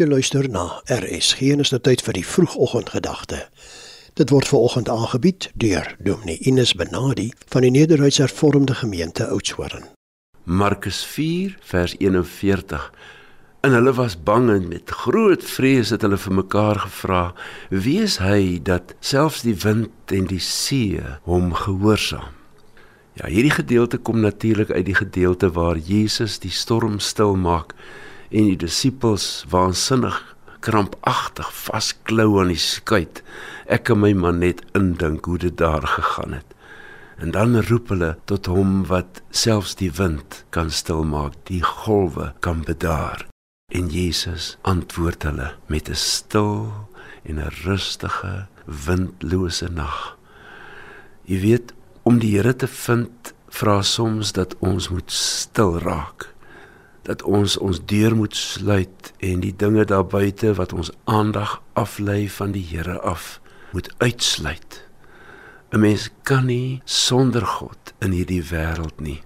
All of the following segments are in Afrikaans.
Jy luister na RSG en is dit tyd vir die vroegoggendgedagte. Dit word veraloggend aangebied deur Dominee Ines Benadi van die Nederduits Hervormde Gemeente Oudtshoorn. Markus 4 vers 41. En hulle was bang en met groot vrees het hulle vir mekaar gevra: "Wie is hy dat selfs die wind en die see hom gehoorsaam?" Ja, hierdie gedeelte kom natuurlik uit die gedeelte waar Jesus die storm stil maak en die disippels waansinnig krampagtig vasklou aan die skuit. Ek kan my maar net indink hoe dit daar gegaan het. En dan roep hulle tot hom wat selfs die wind kan stilmaak, die golwe kan bedaar. En Jesus antwoord hulle met 'n stil en 'n rustige, windlose nag. Jy weet, om die Here te vind, vra soms dat ons moet stil raak dat ons ons deur moet sluit en die dinge daar buite wat ons aandag aflei van die Here af moet uitsluit. 'n Mens kan nie sonder God in hierdie wêreld nie.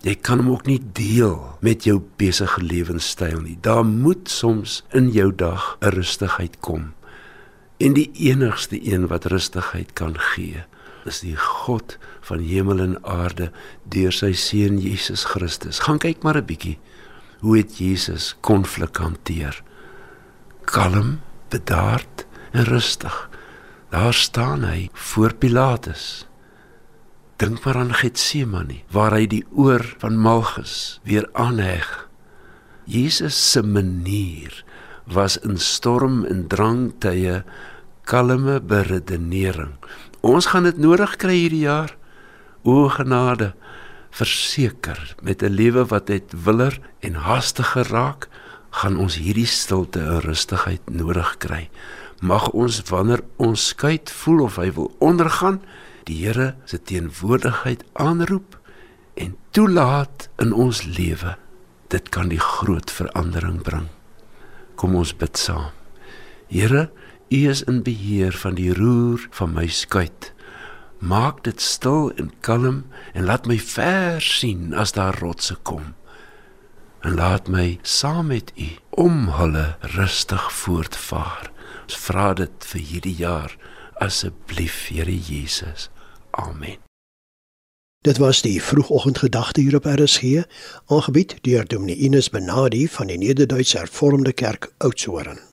Jy kan hom ook nie deel met jou besige lewenstyl nie. Daar moet soms in jou dag 'n rustigheid kom. En die enigste een wat rustigheid kan gee, is die God van hemel en aarde deur sy seun Jesus Christus. Gaan kyk maar 'n bietjie hoe het Jesus konflik hanteer. Kalm, bedaard en rustig. Daar staan hy voor Pilatus. Dink maar aan Getsemane waar hy die oor van Malchus weer aanheg. Jesus se manier was in storm en drangtye kalme beredenering. Ons gaan dit nodig kry hierdie jaar. O genade, verseker met 'n lewe wat net willer en haastiger raak, gaan ons hierdie stilte en rustigheid nodig kry. Mag ons wanneer ons skuit voel of hy wil ondergaan, die Here se teenwoordigheid aanroep en toelaat in ons lewe. Dit kan die groot verandering bring. Kom ons bid saam. Here, U is in beheer van die roer van my skuit. Maak dit stil en kalm en laat my ver sien as daar rotse kom. En laat my saam met U om hulle rustig voortvaar. Ons vra dit vir hierdie jaar asseblief, Here Jesus. Amen. Dit was die vroegoggendgedagte hier op RSG, aangebied deur Dominee Ines Benadi van die Nederduitse Hervormde Kerk Oudtshoorn.